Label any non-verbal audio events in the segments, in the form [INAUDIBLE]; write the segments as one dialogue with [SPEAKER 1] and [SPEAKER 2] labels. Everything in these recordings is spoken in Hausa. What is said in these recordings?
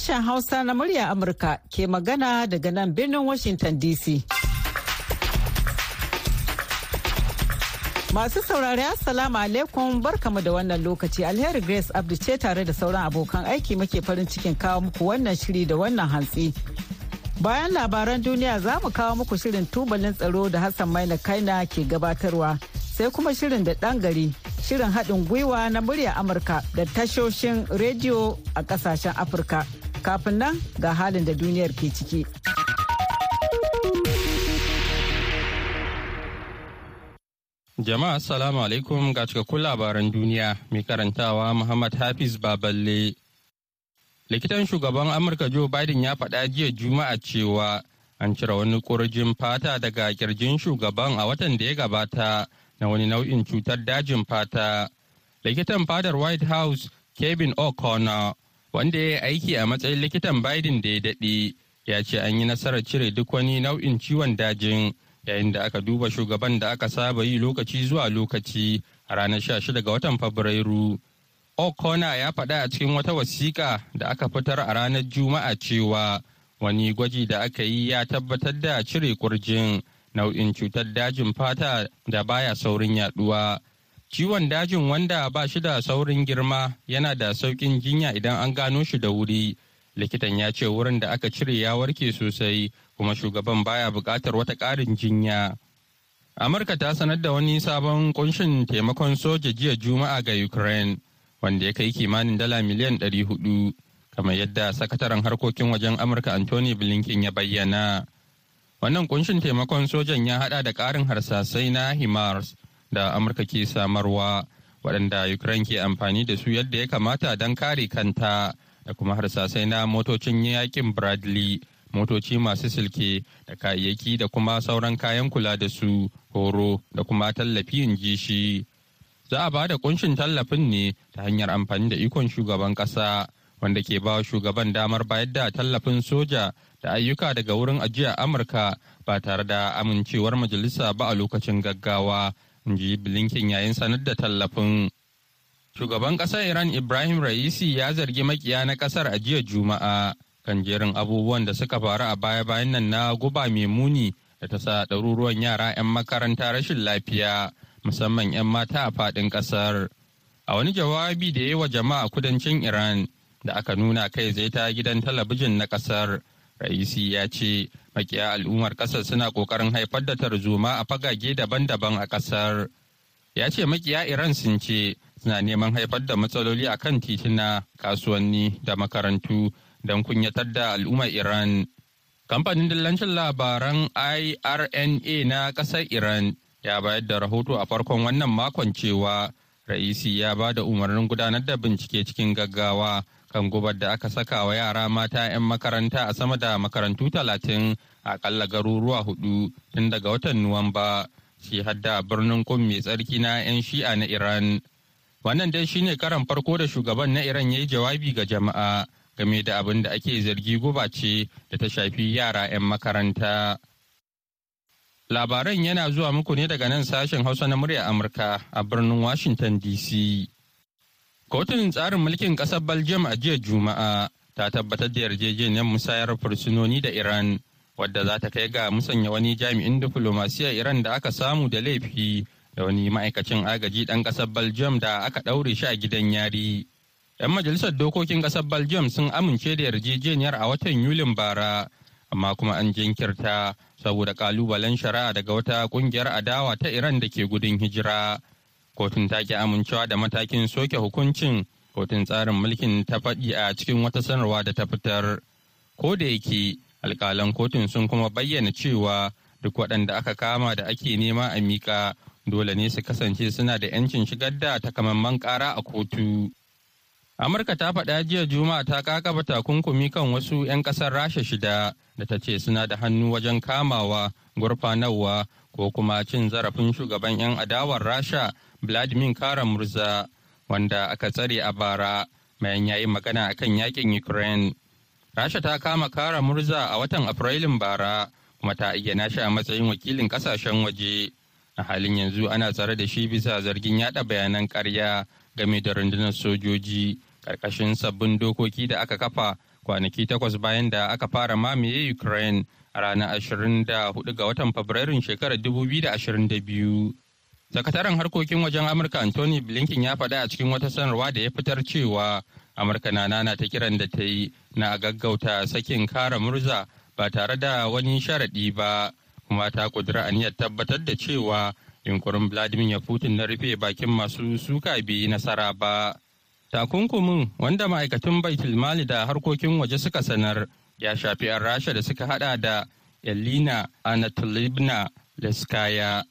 [SPEAKER 1] Sashen Hausa na murya Amurka ke magana daga nan birnin Washington DC. Masu saurari Assalamu alaikum barkamu da wannan lokaci alheri Grace Abdu ce tare da sauran abokan aiki muke farin cikin kawo muku wannan shiri da wannan hantsi. Bayan labaran duniya za mu kawo muku shirin tubalin tsaro da Hassan Maina Kaina ke gabatarwa sai kuma shirin da ɗan gari shirin haɗin gwiwa na murya Amurka da tashoshin rediyo a ƙasashen Afirka. Kafin nan ga halin da duniyar ke ciki.
[SPEAKER 2] Jama'a Assalamu alaikum ga cikakkun labaran duniya mai karantawa Muhammad Hafiz Baballe. likitan shugaban amurka joe biden ya faɗa jiya juma'a cewa an cire wani kurjin fata daga ƙirjin shugaban a watan da ya gabata na wani nau'in cutar dajin fata likitan fadar white house kevin o'connor wanda ya aiki a matsayin likitan biden da ya daɗe ya ce an yi nasarar cire duk wani nau'in ciwon dajin yayin da aka duba shugaban da aka saba yi lokaci zuwa lokaci a ranar 16 ga watan fabrairu O'Connor ya faɗa a cikin wata wasiƙa da aka fitar a ranar Juma'a cewa wani gwaji da aka yi ya tabbatar da cire kurjin nau'in cutar dajin fata da baya saurin yaɗuwa. Ciwon dajin wanda ba shi da saurin girma yana da sauƙin jinya idan an gano shi da wuri. Likitan ya ce wurin da aka cire ya warke sosai kuma shugaban baya buƙatar wata ƙarin jinya. Amurka ta sanar da wani sabon kunshin taimakon soja jiya Juma'a ga Ukraine. wanda ya kai kimanin dala miliyan 400 kamar yadda sakataren harkokin wajen amurka anthony blinken ya bayyana wannan kunshin taimakon sojan ya hada da karin harsasai na himars da amurka ke samarwa waɗanda ukraine ke amfani da su yadda ya kamata don kare kanta da kuma harsasai na motocin yaƙin bradley motoci masu silke da kayayyaki da kuma sauran kayan kula da su horo da kuma tallafi in ji shi. Za a ba da kunshin tallafin ne ta hanyar amfani da ikon shugaban kasa wanda ke ba shugaban damar bayar da tallafin soja da ayyuka daga wurin ajiya amurka ba tare da amincewar majalisa ba a lokacin gaggawa in ji blinken yayin sanar da tallafin shugaban ƙasar iran ibrahim raisi ya zargi makiya na ƙasar a jiya juma'a kan jerin abubuwan da suka faru a baya-bayan nan na guba mai muni da ta sa ɗaruruwan yara 'yan makaranta rashin lafiya musamman 'yan mata a faɗin ƙasar. A wani jawabi da ya yi wa jama'a kudancin Iran da aka nuna kai zai ta gidan talabijin na ƙasar, Raisi ya ce makiya al'ummar ƙasar suna ƙoƙarin haifar da tarzoma a fagage daban-daban a ƙasar. Ya ce makiya Iran sun ce suna neman haifar da matsaloli a kan tituna, kasuwanni da makarantu don kunyatar da al'ummar Iran. Kamfanin dillancin labaran IRNA na ƙasar Iran ya bayar da rahoto a farkon wannan makon cewa Ra'isi ya ba da umarnin gudanar da bincike cikin gaggawa kan gubar da aka saka wa yara mata 'yan makaranta a sama da makarantu talatin a kalla garuruwa huɗu tun daga watan Nuwamba, shi hadda birnin kum mai tsarki na 'yan shi'a na Iran. Wannan dai shine karan farko da shugaban na Iran ya yi jawabi ga jama'a game da abin da ake zargi guba ce da ta shafi yara 'yan makaranta. Labaran yana zuwa muku ne daga nan sashen Hausa na murya Amurka a birnin Washington DC. Kotun tsarin mulkin ƙasar Belgium a jiya Juma'a ta tabbatar da yarjejeniyar musayar fursunoni da Iran, wadda za ta kai ga musanya wani jami'in diflomasiyar Iran da aka samu da laifi da wani ma'aikacin agaji ɗan ƙasar Belgium da aka ɗaure shi a gidan yari. 'Yan majalisar dokokin ƙasar Belgium sun amince da yarjejeniyar a watan Yulin bara, amma kuma an jinkirta saboda kalubalen shari'a daga wata ƙungiyar adawa ta Iran da ke gudun hijira. Kotun ta ki amincewa da matakin soke hukuncin kotun tsarin mulkin ta faɗi a cikin wata sanarwa da ta fitar. Ko da yake alkalan kotun sun kuma bayyana cewa duk waɗanda aka kama da ake nema a miƙa dole ne su kasance suna da 'yancin shigar da takamaiman ƙara a kotu. Amurka ta faɗa jiya Juma'a ta kakaba takunkumi kan wasu 'yan ƙasar Rasha shida da ta ce suna da hannu wajen kamawa, gurfanarwa ko kuma cin zarafin shugaban 'yan adawar Rasha Vladimir Kara Murza wanda aka tsare a bara mayan yayi magana akan yaƙin Ukraine. Rasha ta kama Kara Murza a watan Afrilun bara kuma ta ayyana shi a matsayin wakilin ƙasashen waje. A halin yanzu ana tsare da shi bisa zargin yada bayanan karya game da rundunar sojoji. ƙarƙashin sabbin dokoki da aka kafa kwanaki takwas bayan da aka fara mamaye ukraine a ranar 24 ga watan fabrairun shekarar 2022 sakataren harkokin wajen amurka anthony blinken ya faɗa a cikin wata sanarwa da ya fitar cewa amurka na nana ta kiran da ta yi na gaggauta sakin kara murza ba tare da wani sharaɗi ba kuma ta kudura aniyar tabbatar da cewa yunkurin vladimir putin na rufe bakin masu suka bi nasara ba. Takunkumin wanda ma'aikatan baitul mali da harkokin waje suka sanar ya shafi 'yan rasha da suka hada da elina anatolibna leskaya.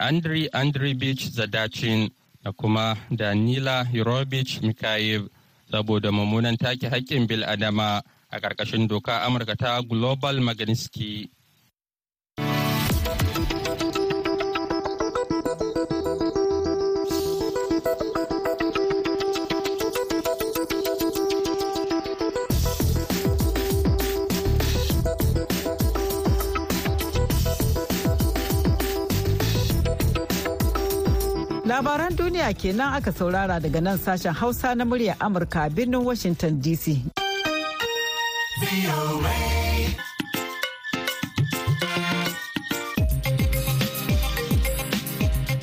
[SPEAKER 2] Andriy andreyevich zadachin da kuma danila yurovich mikhaev saboda mummunan take haƙƙin bil'adama a ƙarƙashin doka amurka ta global magnitsky
[SPEAKER 1] Labaran duniya kenan aka saurara daga nan sashen Hausa na muryar Amurka birnin Washington DC.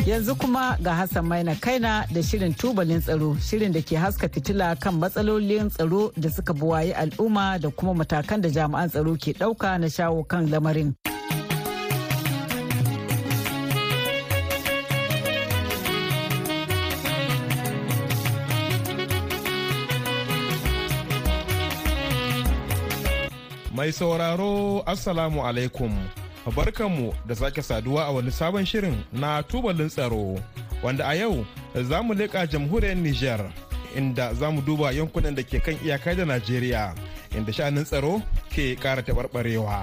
[SPEAKER 1] Yanzu kuma ga Hassan Maina Kaina da shirin tubalin tsaro, shirin da ke haska fitila kan matsalolin tsaro da suka buwayi al'umma da kuma matakan da jami'an tsaro ke ɗauka na shawo kan lamarin.
[SPEAKER 3] Mai sauraro Assalamu alaikum. Barkanmu da sake saduwa a wani sabon shirin na tubalin tsaro wanda a yau za mu leƙa jamhuriyar Nijar inda za mu duba yankunan da ke kan iyaka da Najeriya inda sha'anin tsaro ke ƙara taɓarɓarewa.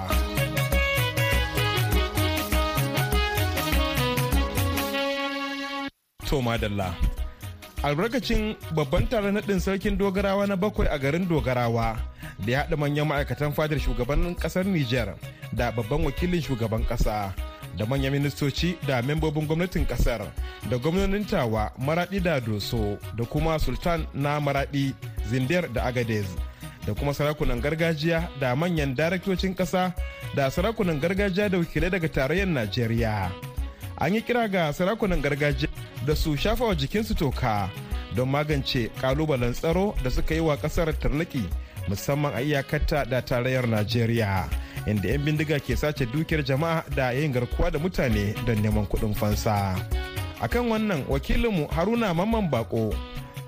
[SPEAKER 3] To madalla. albarkacin babban taron naɗin sarkin dogarawa na bakwai a garin dogarawa da ya haɗa manyan ma'aikatan fadar shugaban ƙasar Nijar da babban wakilin shugaban ƙasa da manyan ministoci da membobin gwamnatin ƙasar da gwamnonin tawa maraɗi da doso da kuma sultan na maraɗi zindiyar da agadez da kuma sarakunan gargajiya da manyan daraktocin ƙasa da sarakunan gargajiya da wakilai daga tarayyar najeriya. An yi kira ga sarakunan gargajiya da su shafa wa jikinsu toka don magance kalubalen tsaro da suka yi wa ƙasar tarnaki musamman a iyakarta da tarayyar najeriya inda 'yan bindiga ke sace dukiyar jama'a da yin garkuwa da mutane don neman kuɗin fansa. Akan wannan wakilinmu haruna mamman bako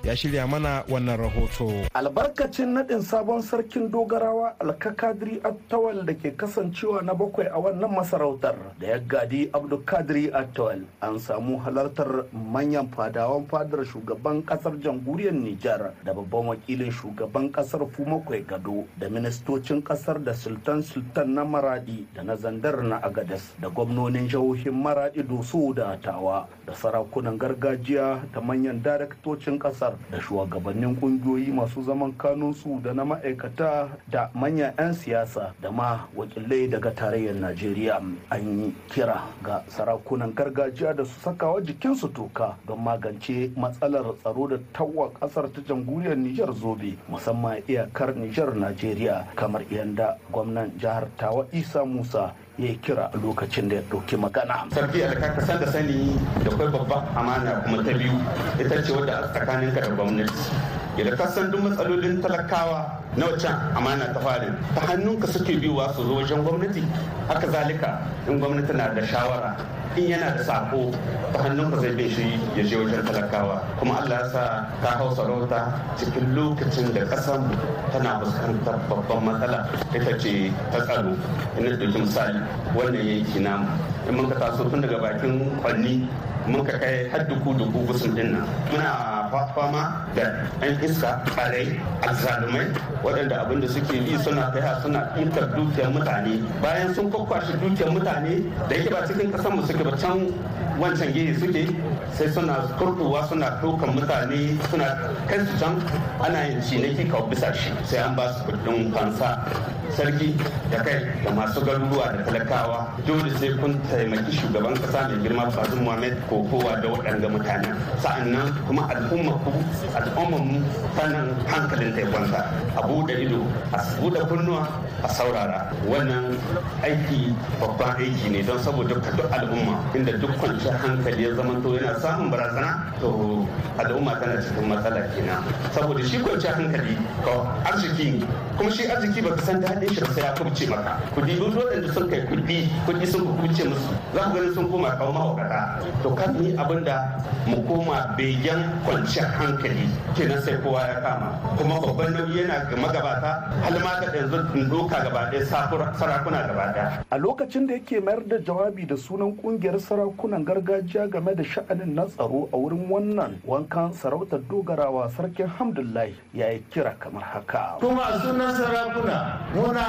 [SPEAKER 3] ya shirya mana wannan rahoto.
[SPEAKER 4] Albarkacin naɗin sabon sarkin dogarawa alkakadiri attawal da ke kasancewa na bakwai a wannan masarautar da ya gadi abdulkadiri attawal an samu halartar manyan fadawan fadar shugaban ƙasar jamhuriyar Nijar da babban wakilin shugaban ƙasar Fumakwai Gado da ministocin ƙasar da sultan sultan na Maradi da na Zandar na Agadas da gwamnonin jihohin Maradi Doso da Tawa da sarakunan gargajiya da manyan daraktocin da shugabannin kungiyoyi masu zaman kanunsu da na ma'aikata da manyan 'yan siyasa da ma wakilai daga tarayyar najeriya. An yi kira ga sarakunan gargajiya da su sakawa jikinsu toka don magance matsalar tsaro da tawa ƙasar ta jamhuriyar nijar zobe musamman iyakar nijar najeriya kamar yadda gwamnan jihar tawa isa musa ya kira a lokacin da ya ɗauki magana.
[SPEAKER 5] Sarki ka san da sani da kwai babban amana kuma ta biyu ita ce wadda tsakanin ka da gwamnati. Idan ka san duk matsalolin talakawa na wacan amana ta farin ta hannunka suke biyuwa su zo wajen gwamnati. Haka zalika in gwamnati na da shawara in yana da sako ta hannunka zai bin shi ya je wajen talakawa. Kuma Allah sa ka hau sarauta cikin lokacin da kasan tana fuskantar babban matsala. Ita ce ta tsaro. Ina da misali wannan yanki namu in mun ka taso tun daga bakin kwanni mun ka kai har duku duku gusun ɗin nan. Muna fama da yan iska ɓarai azzalumai waɗanda abin da suke yi suna kai suna ɗinkar dukiyar mutane. Bayan sun kwakwashe dukiyar mutane da yake ba cikin ƙasar mu suke ba can wancan gehe suke sai suna kurkuwa suna ɗaukan mutane suna kai su can ana yin ciniki kawo bisa shi sai an ba su kuɗin fansa. Sarki da kai da masu garuruwa da talakawa dole sai kun taimaki shugaban kasa mai girma bazin muhammad ko kowa da waɗanda mutane sa'an nan kuma al'umma ku al'umma mu fannin hankalin ta kwanta. A buɗe ido a buɗe kunnuwa a saurara. Wannan aiki babban aiki ne don saboda duk al'umma inda duk kwanciyar hankali ya zama to yana samun barazana to al'umma tana cikin matsala kenan. Saboda shi kwanciyar hankali arziki ne. Kuma shi arziki baka san daɗin shi sai ya kubce maka. Kudi duk waɗanda sun kai kuɗi kuɗi sun kubce musu. Za ku gani sun koma kawo mahaukata. To kan ni abin da mu koma begen kwanciyar hankali. Kenan sai kowa ya kama. Kuma babban nauyi yana ga magabata har ma ka yanzu doka gaba ɗaya sarakuna gaba ɗaya.
[SPEAKER 4] a lokacin da yake mayar da jawabi da sunan ƙungiyar sarakunan gargajiya game da sha'anin na tsaro a wurin wannan wankan sarautar dogarawa sarkin hamdullahi ya yi kira kamar haka.
[SPEAKER 6] Kuma sunan sarakuna muna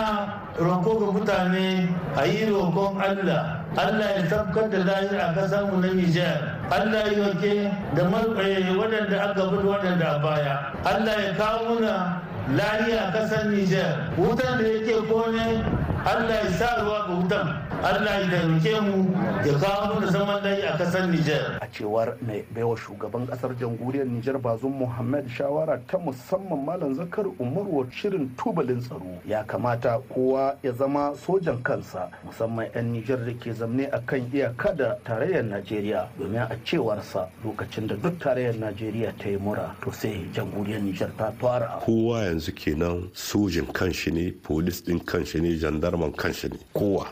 [SPEAKER 6] roko ga mutane a yi roƙon allah. Allah ya tabbatar da lahir a ƙasar mu na nijar. Allah ya yoke da waɗanda aka bi waɗanda a baya. Allah ya kawo muna lahiya ƙasar nijar. Wutan da yake ƙone allah ya sa ruwa ga wutan Allah ya taimake mu ya kawo mana zaman layi a ƙasar Nijar.
[SPEAKER 4] A cewar mai baiwa shugaban ƙasar jamhuriyar Nijar Bazum Muhammad shawara ta musamman Malam Zakar Umaru shirin tubalin tsaro ya kamata kowa ya zama sojan kansa musamman 'yan Nijar da ke zamne a kan iyaka da tarayyar Najeriya domin a cewarsa lokacin da duk tarayyar Najeriya ta yi mura to sai jamhuriyar Nijar ta fara.
[SPEAKER 7] Kowa yanzu kenan sojin kanshi ne, polis din kanshi ne, jandarman kanshi ne, kowa.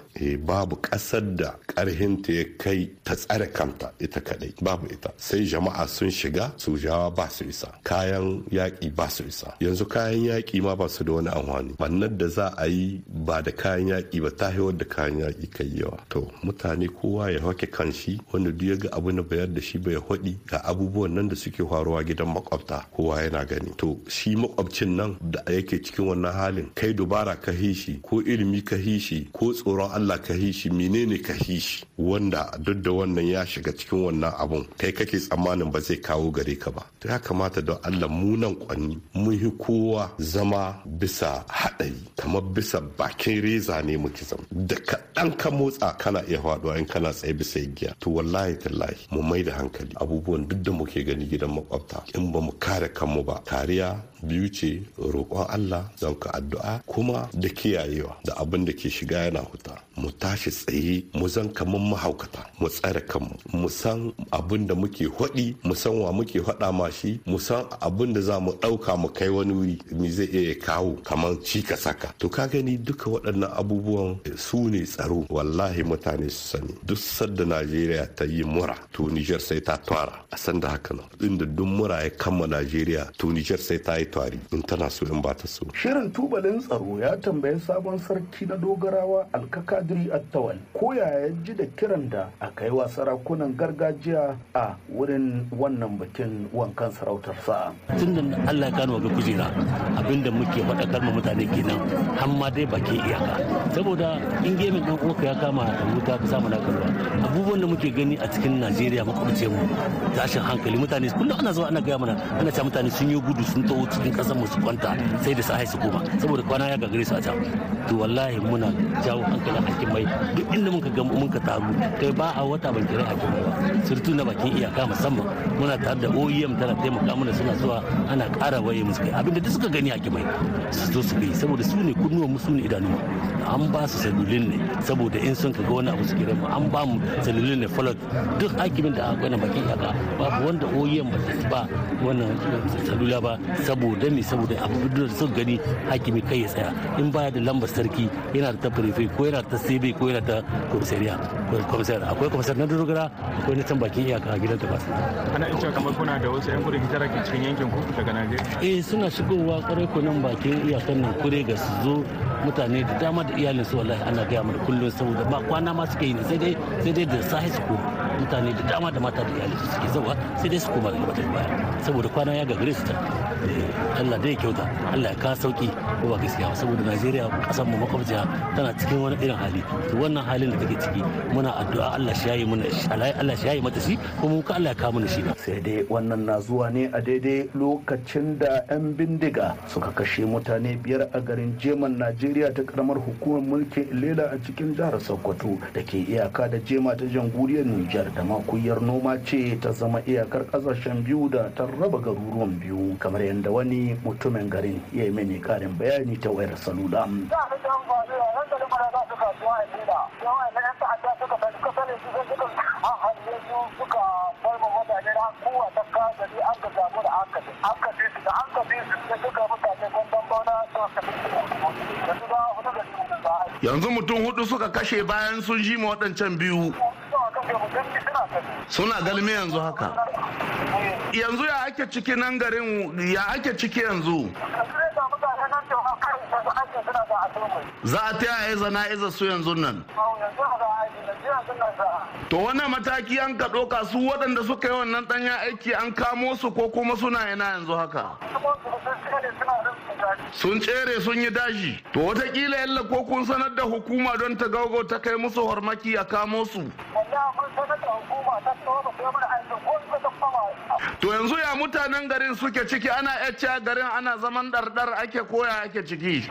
[SPEAKER 7] babu ƙasar da ƙarhinta ya kai ta tsare kanta ita kadai babu ita. Sai jama'a sun shiga sojawa ba su isa kayan yaƙi ba su isa. Yanzu kayan yaƙi ma ba su da wani amfani. Bannan da za a yi ba da kayan yaƙi ba ta da kayan yaƙi kai yawa. To mutane kowa ya hake kanshi wanda duk ya ga abu na bayar da shi bai haɗi ga abubuwan nan da suke faruwa gidan makwabta kowa yana gani. To shi makwabcin nan da yake cikin wannan halin kai dubara ka hishi ko ilimi ka hishi ko tsoron Allah ka hishi menene ka hishi wanda duk da wannan ya shiga cikin wannan abun kai kake tsammanin ba zai kawo gare ka ba. To ya kamata don Allah mu nan kwanni mun yi kowa zama bisa haɗari kamar bisa bakin reza ne muke zama. Da kaɗan ka motsa kana iya faɗuwa in kana tsaye bisa igiya. To wallahi tallahi mu mai da hankali. Abubuwan duk da muke gani gidan makwabta in ba mu kare kanmu ba kariya biyu ce roƙon Allah zan ka addu'a kuma da kiyayewa da abin da ke shiga yana huta. Mu tashi tsaye mu zan kamar mahaukata mu tsare kanmu. Mu san abin da muke haɗi mu san wa muke haɗa ma shi mu san abin da za mu ɗauka mu kai wani wuri me zai iya kawo kamar cika saka to ka gani duka waɗannan abubuwan su ne tsaro. Wallahi mutane su sani. Duk sadda Najeriya ta yi mura to Niger sai ta twara. A san da haka nan inda duk mura ya kama Najeriya to Niger sai ta yi twari. In tana so in ba ta so.
[SPEAKER 4] Shirin tubalin tsaro ya tambayi sabon sarki na dogarawa alkakadiri attawal. Ko yaya ji da kiran da aka yi wa sarakunan gargajiya a wurin wannan bikin wankan sarautarsa.
[SPEAKER 8] tun da allah ya kano ga kujera abin da muke faɗakar ma mutane kenan har ma dai baki iyaka. Saboda in gemin ɗan uwanka ya kama da wuta ka samu na abubuwan da muke gani a cikin najeriya makwabce mu tashin hankali mutane kullum ana zuwa ana gaya mana ana cewa mutane sun yi gudu sun taho cikin ƙasar mu su kwanta sai da su koma. Saboda kwana ya gagare su a can. To wallahi muna jawo hankalin hakimai. Duk inda muka ga muka taru kai ba a wata ban kira hakimai ba. Surtu na bakin iyaka musamman. Muna tare da OEM tana taimaka mana suna zuwa ana ƙara waye musu kai. Abinda duk suka gani hakimai su zo su kai saboda su ne kunnuwan mu su ne idanu an ba su salulin ne saboda in sun kaga wani abu suke rabu an ba mu salulin ne falot duk hakimin da aka gwana bakin iyaka babu wanda OEM ba ba wannan salula ba saboda me? Saboda abu da suka gani hakimi kai ya tsaya. In baya da lambar sarki yana da ta prefe ko yana ta sebe ko yana da komisariya komisar akwai komisar na dogara akwai na can bakin iyaka a gidan tabas
[SPEAKER 9] ana cewa kamar kuna da wasu yan gudun hijira ke cikin yankin ku daga najeriya?
[SPEAKER 8] Eh suna shigowa ƙwarai ko nan bakin iyakan nan kure ga su zo mutane da dama da iyalin su wallahi ana gaya mana kullum saboda ba kwana ma suke yi sai dai sai dai da sahi su koma. Mutane da dama da mata da iyalin su suke zawa sai dai su koma daga batun baya. Saboda kwana ya gagare su ta. Allah dai ya kyauta. Allah ya kawo sauƙi ko ba gaskiya ba. Saboda Najeriya ƙasar mu makwabciya tana cikin wani irin hali. To wannan halin da take ciki muna addu'a Allah shi yayi muna Allah shi yayi mata shi kuma muka Allah ya kawo mana shi.
[SPEAKER 4] Sai dai wannan na zuwa ne a daidai lokacin da 'yan bindiga suka kashe mutane biyar a garin jeman Najeriya ta karamar hukumar mulkin lela a cikin jihar sokoto da ke iyaka da jema ta jamhuriyar nijar. Da makuyar noma ce ta zama iyakar ƙasashen biyu da ta raba garuruwan biyu kamar yadda wani mutumin garin ya yi mini karin bayani ta wayar salula.
[SPEAKER 10] Yanzu mutum huɗu suka kashe bayan sun ji ma waɗancan biyu. Suna galmi yanzu haka? Yanzu ya ake ciki nan garin ya ake ciki yanzu? Za a ta yaya zana iza su yanzu nan? To wannan mataki an ka ɗauka su waɗanda suka yi wannan ɗanyen aiki an kamo su ko kuma suna ina yanzu haka? Sun tsere sun yi daji. To wataƙila yalla ko kun sanar da hukuma don ta gaugo ta kai musu hormaki a kamo su? To yanzu ya mutanen garin suke ciki? Ana yacca garin ana zaman ɗarɗar ake koya ake ciki?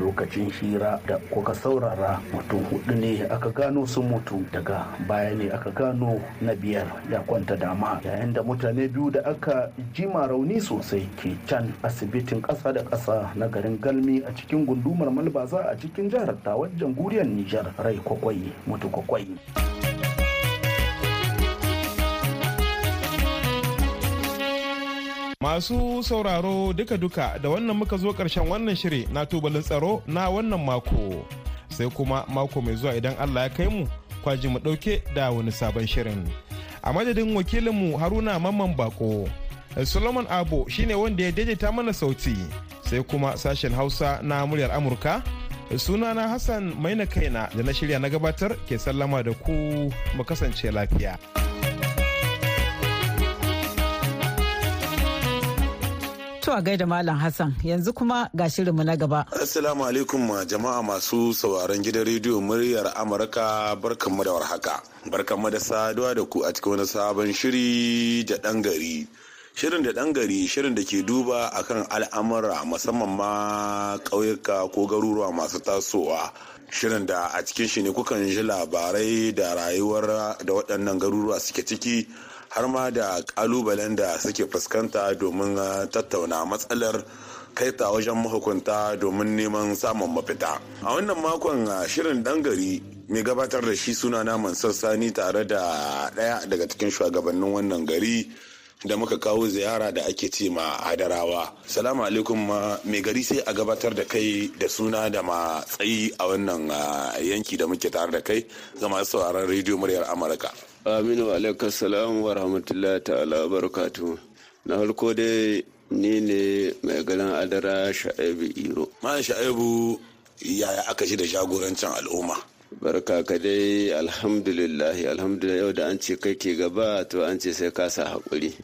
[SPEAKER 4] Lokacin hira da kuka saurara mutum huɗu ne aka gano sun mutu. Daga baya ne aka gano na biyar ya kwanta dama. Yayin da mutane biyu da aka jima rauni sosai ke can asibitin ƙasa da ƙasa na garin galmi a cikin gundumar malbaza a cikin jihar tawar jamhuriyar nijar. Rai kwakwai mutu kwakwai.
[SPEAKER 3] Masu sauraro duka-duka da wannan muka zo ƙarshen wannan shiri na tubalin tsaro na wannan mako. Sai kuma mako mai zuwa idan Allah ya kai mu kwaji mu ɗauke da wani sabon shirin. A madadin wakilinmu Haruna Mamman Bako, Solomon Abo shine wanda ya daidaita mana sauti. Sai kuma sashen Hausa na muryar Amurka. Sunana Hassan Maina Kaina da na shirya na gabatar ke sallama da ku mu kasance lafiya.
[SPEAKER 1] To a gaida Malam Hassan yanzu kuma ga shirinmu na gaba.
[SPEAKER 11] Assalamu alaikum jama'a masu sauraron gidan rediyo muryar Amurka barkanmu da warhaka. Barkanmu da saduwa da ku a cikin wani sabon shiri da ɗan gari. Shirin da ɗan gari shirin da ke duba akan al'amura musamman ma ƙauyuka ko garuruwa masu tasowa. Shirin da a cikin shi ne kukan ji labarai da rayuwar da waɗannan garuruwa suke ciki. Har ma da kalubalen da suke fuskanta domin tattauna matsalar kaita wajen mahukunta domin neman samun mafita. A wannan makon shirin dan gari mai gabatar da shi suna naman sassani tare da ɗaya daga cikin shugabannin wannan gari da muka kawo ziyara da ake ce ma hadarawa salamu alaikum mai gari sai a gabatar da kai da suna da matsayi a wannan yanki da muke tare da kai ga masu sauraron rediyo muryar amurka.
[SPEAKER 12] Aminu alaikar salam wa rahmatullahi ta'ala barakatu na farko dai ni ne mai ganin adara sha'ibu iro.
[SPEAKER 11] Ma sha'ibu yaya aka shi da jagorancin al'umma?
[SPEAKER 12] Barka ka dai alhamdulillah alhamdulillah yau da an ce kai ke gaba to an ce sai ka sa haƙuri.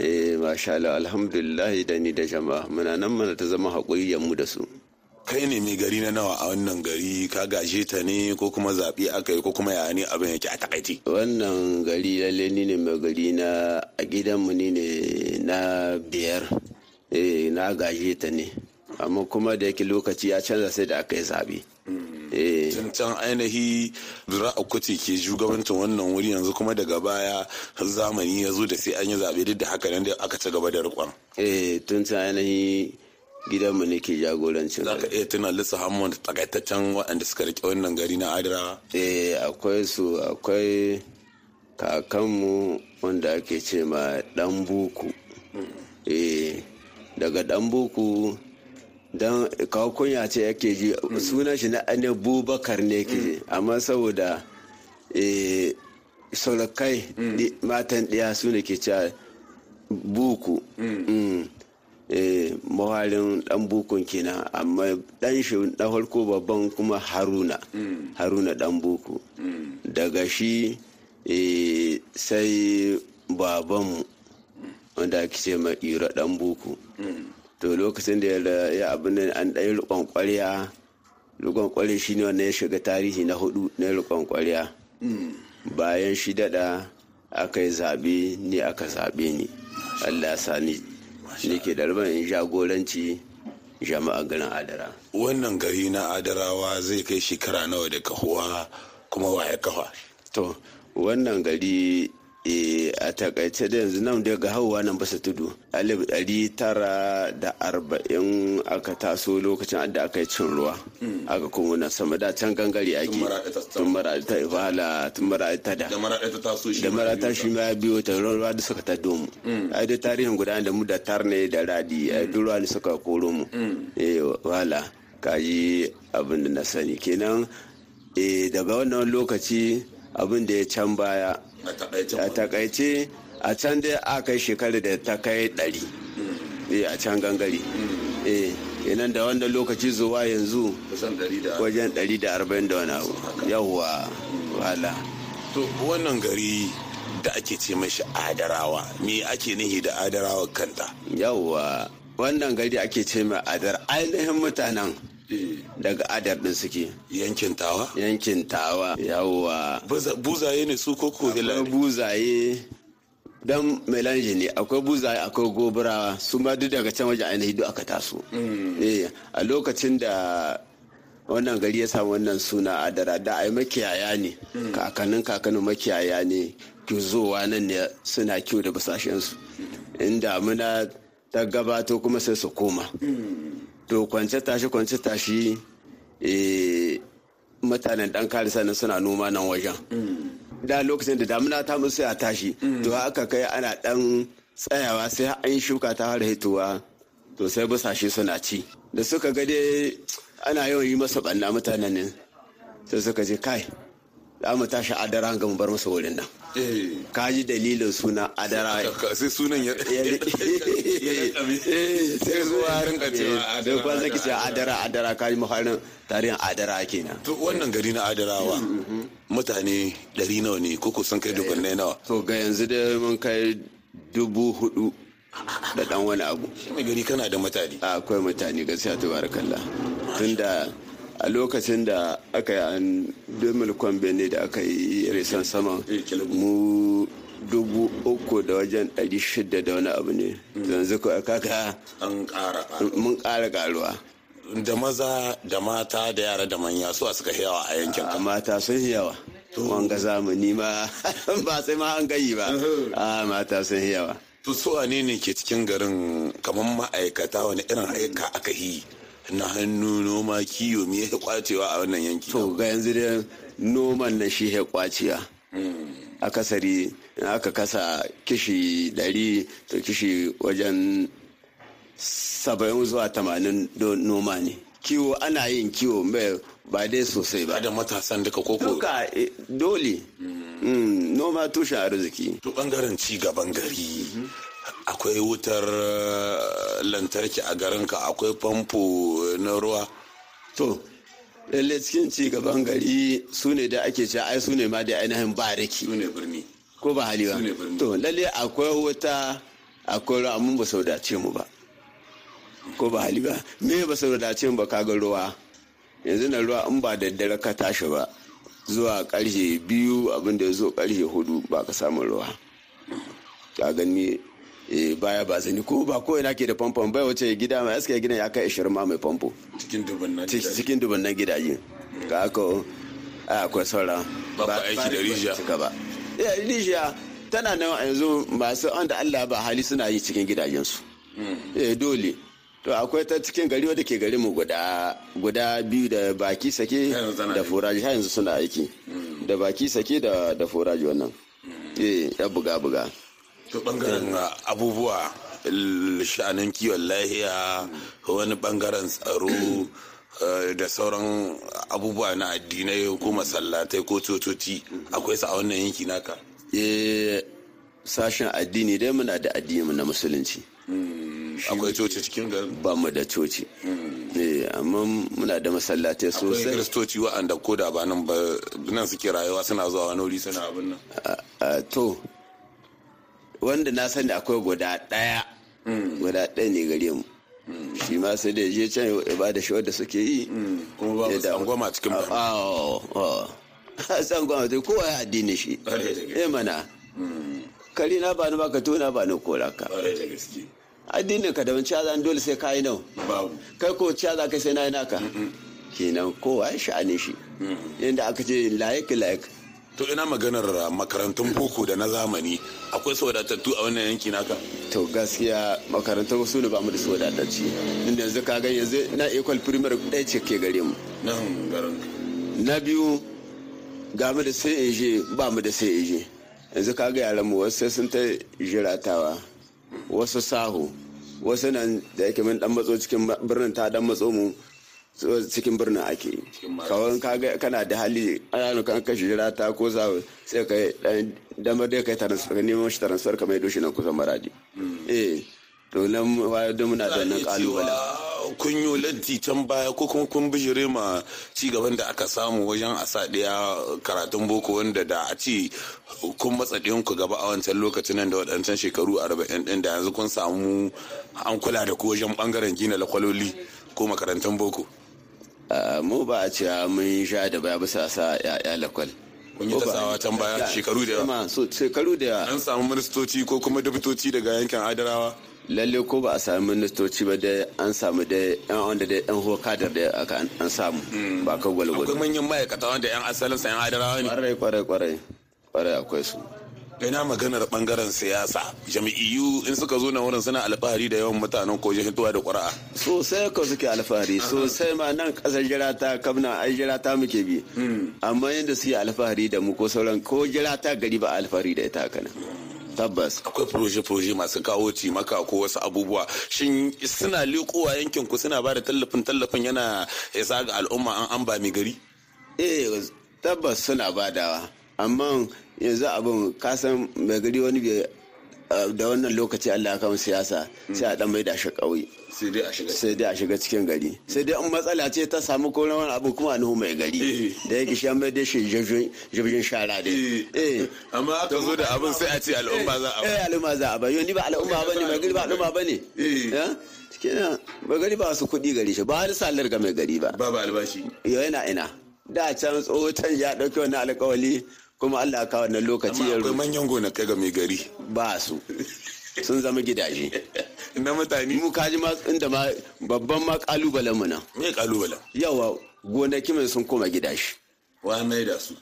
[SPEAKER 12] Eh masha Allah. Alhamdulillah da ni da jama'a. Muna nan mana ta zama haƙuri mu da su.
[SPEAKER 11] Kai ne mai gari na nawa a wannan gari? Ka gaje ta ne ko kuma zaɓe aka yi ko kuma ya ne abin yake a takaici
[SPEAKER 12] wannan gari lalle ni ne mai gari na a gidanmu ni ne na biyar. Na gaje ta ne. Amma kuma da yake lokaci ya canza sai da aka yi zaɓe.
[SPEAKER 11] Can ainihi zura'a kuti ke shugabancin wannan wuri yanzu kuma daga baya zamani ya zo da sai an yi zaɓe duk da haka nan da aka ci gaba da riƙon.
[SPEAKER 12] eh tun can ainihi gidanmu ne ke jagorancin
[SPEAKER 11] za ka iya tuna lissa hamon takaitaccen waɗanda suka riƙe wannan gari na adira?
[SPEAKER 12] Eh akwai su akwai kakanmu wanda ake ce ma dan buku eh daga dan buku dan kawo kunya ce yake ji sunan shi na ane bubakar ne ke amma saboda eh solakai matan ɗaya su ne ke cewa buku. Mawarin dan bukun kenan amma dan shi na farko babban kuma haruna. Haruna dan buku. Daga shi sai babanmu wanda ake ce ma ira dan buku. To lokacin da ya abin da an ɗaya rikon kwarya rikon kwarya shi ne wanda ya shiga tarihi na huɗu na rikon kwarya bayan shi dada aka yi zaɓe ni aka zaɓe ni. Allah sani ne ke da in jagoranci jama'a garin adara.
[SPEAKER 11] Wannan gari na adarawa zai kai shekara nawa da kahuwa kuma waye kafa?
[SPEAKER 12] To wannan gari a taƙaice da yanzu nan daga hauwa nan basa tudu alif ɗari tara da arba'in aka taso lokacin da aka yi cin ruwa. Aka kuma na sama da can gangare ake. Tun mara ta ibala tun mara ta da.
[SPEAKER 11] Da mara ta taso shi
[SPEAKER 12] da ta ma ya biyo ta ruwa da suka taddo mu ai da tarihin guda da mu da tarne da radi ai duk ruwa ne suka koro mu. Eh wala kaji abin da na sani. Kenan eh daga wannan lokaci abin da ya can baya a taƙaice a can dai a kai shekaru da ta kai ɗari. A can gangare. Kenan da wannan lokaci zuwa yanzu wajen ɗari da arba'in da wani abu. Yawwa wala
[SPEAKER 11] to wannan gari da ake ce mashi adarawa me ake nihi da adarawa kanta?
[SPEAKER 12] Yawwa wannan gari ake ce mai adar ainihin mutanen daga adar din suke.
[SPEAKER 11] Yankin tawa?
[SPEAKER 12] Yankin tawa yawwa.
[SPEAKER 11] Buzaye ne su koko
[SPEAKER 12] buzaye. Dan melange ne akwai buzaye akwai gobarawa. Su ma duk daga can waje ainihi duk aka taso. A lokacin da wannan gari ya samu wannan suna adara da ai makiyaya ne. Kakannin kakannin makiyaya ne. Zowa nan ne suna kiwo da basashensu inda muna ta gabato kuma sai su koma. To kwance tashi kwance tashi mutanen dan karisa nan suna noma nan wajen. Da lokacin da damuna ta musu a tashi. To haka kai ana dan tsayawa sai an shuka ta fara hitowa to sai busashe suna ci. Da suka ga dai ana yawan yi masa banna mutanen ne sai suka ce kai za mu tashi adara ga mu bar masa wurin nan. Ka ji dalilin suna adara. [LAUGHS]
[SPEAKER 11] Sai sunan ya [LAUGHS]
[SPEAKER 12] sai zuwa rinka cewa adara. ba zaki ce adara adara. Ka ji mafarin tarihin adara kenan.
[SPEAKER 11] To wannan gari na adarawa mutane ɗari nawa ne ko sun kai dubannai nawa?
[SPEAKER 12] To ga yanzu da mun kai dubu huɗu da dan wani abu.
[SPEAKER 11] Mai gari kana da mutane.
[SPEAKER 12] Akwai mutane gaskiya tabarakallah. Tunda a lokacin da aka yi an domil kwambe da aka yi resan sama mu dubu uku da wajen ɗari shida da wani abu ne. Yanzu ko kaka
[SPEAKER 11] an ƙara
[SPEAKER 12] mun ƙara ƙaruwa.
[SPEAKER 11] Da maza da mata da yara da manya su a suka yawa a yankin
[SPEAKER 12] a mata sun yawa. Wanga zamani ma [LAUGHS] ba sai ma an gayi ba. A mata sun yawa.
[SPEAKER 11] To su ne ne ke cikin garin kamar ma'aikata wani irin aika aka yi? Na hannu noma kiwo me ya kwacewa a wannan yanki?
[SPEAKER 12] To ga yanzu da noman na shi ya kwaciya. Akasari aka kasa kishi dari to kishi wajen saba'in zuwa tamanin noma ne. Kiwo ana yin kiwo mai ba dai sosai ba.
[SPEAKER 11] Da matasan duka koko
[SPEAKER 12] duka dole. Noma tushen arziki.
[SPEAKER 11] To ɓangaren ci gaban gari. Akwai wutar lantarki a garinka akwai famfo na ruwa.
[SPEAKER 12] To lalle cikin ci gaban gari su ne da ake cewa ai su ne ma da ainihin bariki
[SPEAKER 11] su ne birni.
[SPEAKER 12] Ko ba hali ba? To lalle akwai wuta akwai ruwa amma ba sau dace mu ba. Ko ba hali ba? Me ba sau dace mu ba? Kaga ruwa. Yanzu na ruwa in ba da dare ka tashi ba zuwa ƙarshe biyu abin da ya zo ƙarshe huɗu ba ka samu ruwa. Ka gani? Baya ba zani ko ba ko ina ke da famfon bai wace gida mai aska gidan ya kai 20 ma mai famfo.
[SPEAKER 11] Cikin dubannan
[SPEAKER 12] gidaje. ga haka akwai saura.
[SPEAKER 11] Ba aiki da rijiya.
[SPEAKER 12] ba rijiya tana nan yanzu masu wanda Allah ba hali suna yi cikin gidajensu. Eh dole. To akwai ta cikin gari wadda ke gari mu guda guda biyu da baki sake da foraji har yanzu suna aiki. Da baki sake da da foraji wannan. Eh ya buga buga.
[SPEAKER 11] To ɓangaren abubuwa sha'anin kiwon lahiya wani ɓangaren tsaro da sauran abubuwa na addinai ko masallatai ko cococi. Akwai sa a wannan yanki naka?
[SPEAKER 12] Eh sashen addini dai muna da addini na musulunci.
[SPEAKER 11] Akwai coci cikin garin?
[SPEAKER 12] ba mu da coci. Amma muna da masallatai sosai.
[SPEAKER 11] akwai kristoci wa'anda ko da ba nan ba nan suke rayuwa suna zuwa wani wuri suna abin nan?
[SPEAKER 12] To wanda na sani akwai guda ɗaya guda ɗaya ne gare mu. Shi ma sai da je can ya ba da shi wadda suke yi.
[SPEAKER 11] Kuma ba tsangwama cikin ba. [LAUGHS]
[SPEAKER 12] Tsangwama dai kowa ya addini shi. Eh mana. Kari na ba ni baka tona ba ni kora ka. Addinin ka daban ciya zan dole sai ka yi
[SPEAKER 11] babu.
[SPEAKER 12] Kai ko ciya za ka sai na yi naka. Kenan kowa ya sha'anin shi. Yadda aka ce layik layik
[SPEAKER 11] to ina maganar makarantun boko da na zamani. Akwai su wadatattu a wannan yanki naka?
[SPEAKER 12] To gaskiya makarantar wasu ne ba mu da su wadatacci inda yanzu ka gani yanzu na equal primary ɗaya ce ke gare mu.
[SPEAKER 11] Nan garin
[SPEAKER 12] na biyu ga mu da sai eje ba mu da sai eje yanzu ka ga yaran mu wasu sun ta jiratawa wasu sahu wasu nan da yake min dan matso cikin birnin ta dan matso mu. Cikin birnin ake kawai kana da hali ana kan kashi jirata ko sahu sai ka damar dai kai transfer neman shi transfer ka mai doshi nan kusan maradi. Eh to nan wayar da muna da wannan kalubalen
[SPEAKER 11] kun yi lanti can baya ko kuma kun bijire ma ci gaban da aka samu wajen a sa ɗaya karatun boko wanda da a ci kun matsa ku gaba a wancan lokacin nan da waɗancan shekaru arba'in ɗin da yanzu kun samu an kula da ku wajen ɓangaren gina lakwaloli ko makarantun boko.
[SPEAKER 12] Mu ba a cewa mun sha da baya bisa sa ya lakwal.
[SPEAKER 11] kun yi tasawa can baya shekaru da yawa.
[SPEAKER 12] Shekaru da yawa.
[SPEAKER 11] An samu ministoci ko kuma dabitoci daga yankin adarawa.
[SPEAKER 12] Lalle ko ba a sami ministoci ba dai an samu dai yan wanda dai yan hokadar da aka an samu. Ba ka gwalgwalo
[SPEAKER 11] akwai manyan ma'aikata wanda yan asalin sa yan adarawa ne.
[SPEAKER 12] Kwarai ƙwarai ƙwarai. Kwarai akwai su.
[SPEAKER 11] Ina maganar ɓangaren siyasa? Jami'iyu in suka zo na wurin suna alfahari da yawan mutanen ko hitowa da ƙura'a?
[SPEAKER 12] Sosai ko suke alfahari. Sosai ma nan ƙasar jirata kamna ai jirata muke bi. Amma yadda suke alfahari da mu ko sauran ko jirata gari ba alfahari da ita kana tabbas.
[SPEAKER 11] Akwai proje-proje masu kawo cimaka ko wasu abubuwa. Shin suna liƙowa yankin ku suna ba da tallafin tallafin yana isa ga al'umma an an ba mai gari?
[SPEAKER 12] Eh tabbas suna badawa amma yanzu abin kasan mai gari wani bai da wannan lokaci Allah kan siyasa sai a dan mai da shi ƙauye.
[SPEAKER 11] Sai dai a shiga
[SPEAKER 12] cikin gari. Sai dai in matsala ce ta samu ko wani abu kuma nuhu mai gari. Da yake shi mai da shi jirgin shara dai. Eh.
[SPEAKER 11] Amma aka zo da abin sai a ce al'umma za a ba.
[SPEAKER 12] Eh al'umma za a ba. Yau ni ba al'umma ba ne mai gari ba al'umma ba ne eh. Kenan mai gari ba su kuɗi gari shi ba har salar ga mai gari ba.
[SPEAKER 11] Ba ba albashi.
[SPEAKER 12] Yau yana ina. Da can tsohon ya ɗauki wani alƙawali kuma Allah ka wannan lokaci
[SPEAKER 11] ya akwai manyan gonakai ga mai gari.
[SPEAKER 12] Ba su. Sun zama gidaje. [LAUGHS]
[SPEAKER 11] Na mutane.
[SPEAKER 12] Mu kaji ma inda ma babban ma kalubalen mu nan.
[SPEAKER 11] Me kalubalen
[SPEAKER 12] yawa gonaki mai sun koma gidaje
[SPEAKER 11] wa mai da su?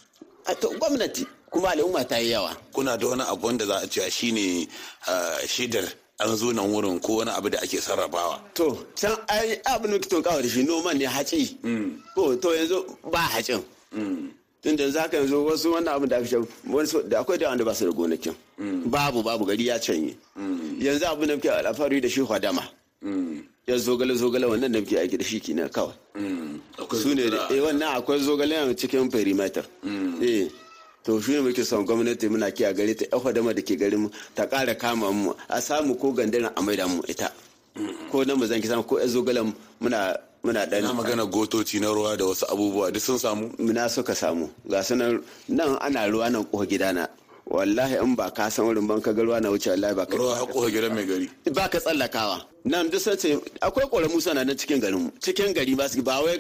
[SPEAKER 12] A to gwamnati kuma al'umma ta yi yawa.
[SPEAKER 11] Kuna da wani abu wanda za a cewa shine shaidar an zo nan wurin ko wani abu da ake sarrafawa?
[SPEAKER 12] To can ai abin da da shi noman ne haci ko to yanzu ba hacin tun da za ka yanzu wasu wannan abin da aka ce da akwai da wanda ba su da gonakin. Babu babu gari ya canye. Yanzu abin da muke alfahari da shi hadama. Ya zogale zogale wannan da muke aiki da shi kina kawai. Su ne da eh wannan akwai zogale a cikin perimeter. Eh to shi ne muke son gwamnati muna kiya gare ta yan hadama da ke garin mu ta ƙara kama mu a samu ko gandana a maida mu ita. Ko nan mu zan ki samu ko yan zogalen muna muna dan
[SPEAKER 11] na magana gotoci na ruwa da wasu abubuwa duk sun samu?
[SPEAKER 12] Muna suka samu. Ga sunan nan ana ruwa nan ko gidana wallahi in ba ka san wurin ban ka ga ruwa na wuce wallahi ba ka
[SPEAKER 11] ruwa ko gidan mai gari.
[SPEAKER 12] Ba ka tsallakawa. Nan duk sai akwai ƙoramu sana nan cikin garin mu. Cikin gari ba su ba wai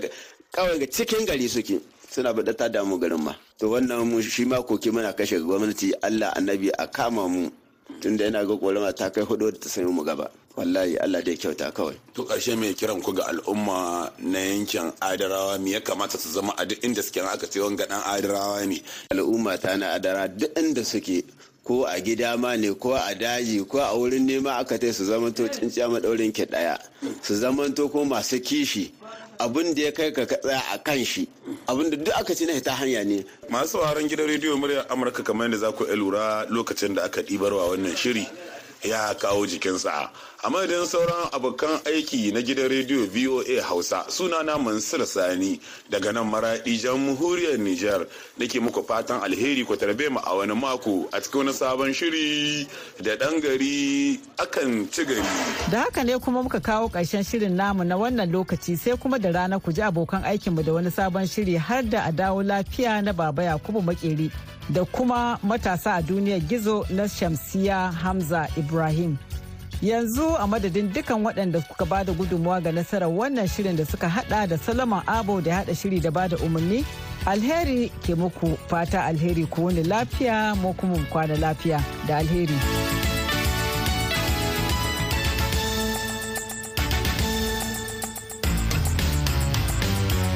[SPEAKER 12] kawai ga cikin gari suke. Suna ba da ta damu garin ma. To wannan mu shi ma koke muna kashe gwamnati Allah annabi a kama mu. Tunda yana ga ƙorama ta kai huɗu da ta sanya mu gaba. Wallahi Allah da ya kyauta kawai.
[SPEAKER 11] To ƙarshe mai kiran ku ga al'umma na yankin Adarawa? Me ya kamata su zama a duk inda suke? Aka ce wanga dan Adarawa ne.
[SPEAKER 12] Al'umma ta na Adara duk inda suke ko a gida ma ne ko a daji ko a wurin nema aka tai su zamanto tsinciya madaurin ki ɗaya su zamanto ko masu kishi. Abin da ya kai ka tsaya a kan shi. Abin da duk aka ci na ta hanya ne.
[SPEAKER 11] Masu sauraron gidan rediyo muryar amurka kamar yadda za ku lura lokacin da aka ɗibarwa wannan shiri ya kawo jikinsa. A madadin sauran abokan aiki na gidan rediyo voa hausa sunana mansur sani daga nan maraɗi jamhuriyar niger nake muku fatan alheri ku tarbe mu a wani mako a cikin wani sabon shiri da ɗan gari akan ci gari.
[SPEAKER 1] Da haka ne kuma muka kawo ƙarshen shirin namu na wannan lokaci sai kuma da rana ku ji abokan aikinmu da wani sabon shiri har da a dawo lafiya na baba yakubu makeri da kuma matasa a duniyar gizo na shamsiya hamza ibrahim. Yanzu a madadin dukan waɗanda kuka ba da gudunmawa ga nasarar wannan shirin da suka hada da solomon abo da hada shiri da ba da umarni alheri ke muku fata alheri ku wani lafiya mu kuma kwana lafiya da alheri.